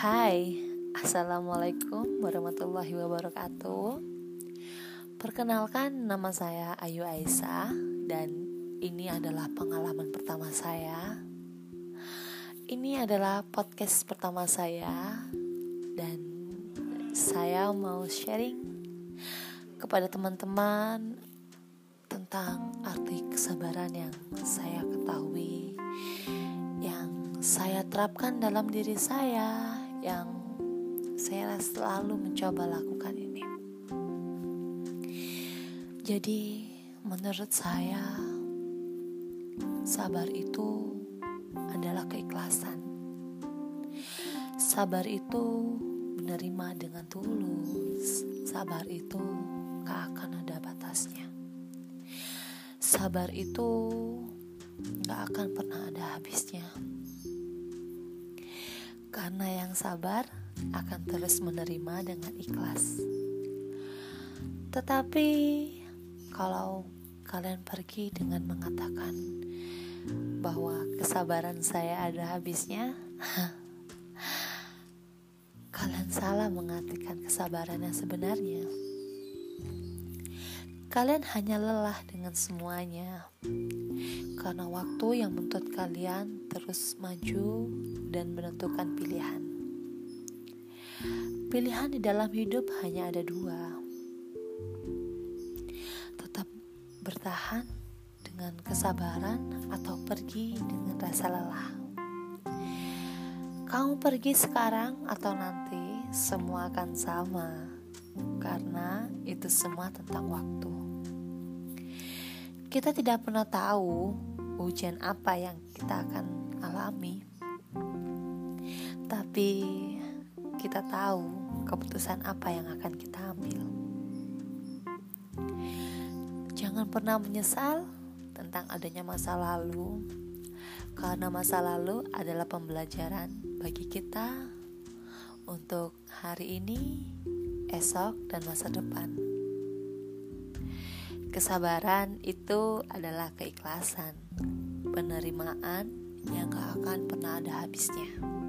Hai, Assalamualaikum warahmatullahi wabarakatuh. Perkenalkan nama saya Ayu Aisyah Dan ini adalah pengalaman pertama saya. Ini adalah podcast pertama saya Dan saya mau sharing kepada teman-teman Tentang arti kesabaran yang saya ketahui Yang saya terapkan dalam diri saya yang saya selalu mencoba lakukan ini. Jadi, menurut saya, sabar itu adalah keikhlasan. Sabar itu menerima dengan tulus. Sabar itu gak akan ada batasnya. Sabar itu gak akan pernah ada habisnya. Karena yang sabar akan terus menerima dengan ikhlas. Tetapi kalau kalian pergi dengan mengatakan bahwa kesabaran saya ada habisnya, kalian salah mengartikan kesabaran yang sebenarnya. Kalian hanya lelah dengan semuanya karena waktu yang menuntut kalian terus maju dan menentukan pilihan. Pilihan di dalam hidup hanya ada dua. Tetap bertahan dengan kesabaran atau pergi dengan rasa lelah. Kamu pergi sekarang atau nanti, semua akan sama. Karena itu semua tentang waktu. Kita tidak pernah tahu ujian apa yang kita akan alami, tapi kita tahu keputusan apa yang akan kita ambil. Jangan pernah menyesal tentang adanya masa lalu, karena masa lalu adalah pembelajaran bagi kita untuk hari ini, esok, dan masa depan. Kesabaran itu adalah keikhlasan, penerimaan yang gak akan pernah ada habisnya.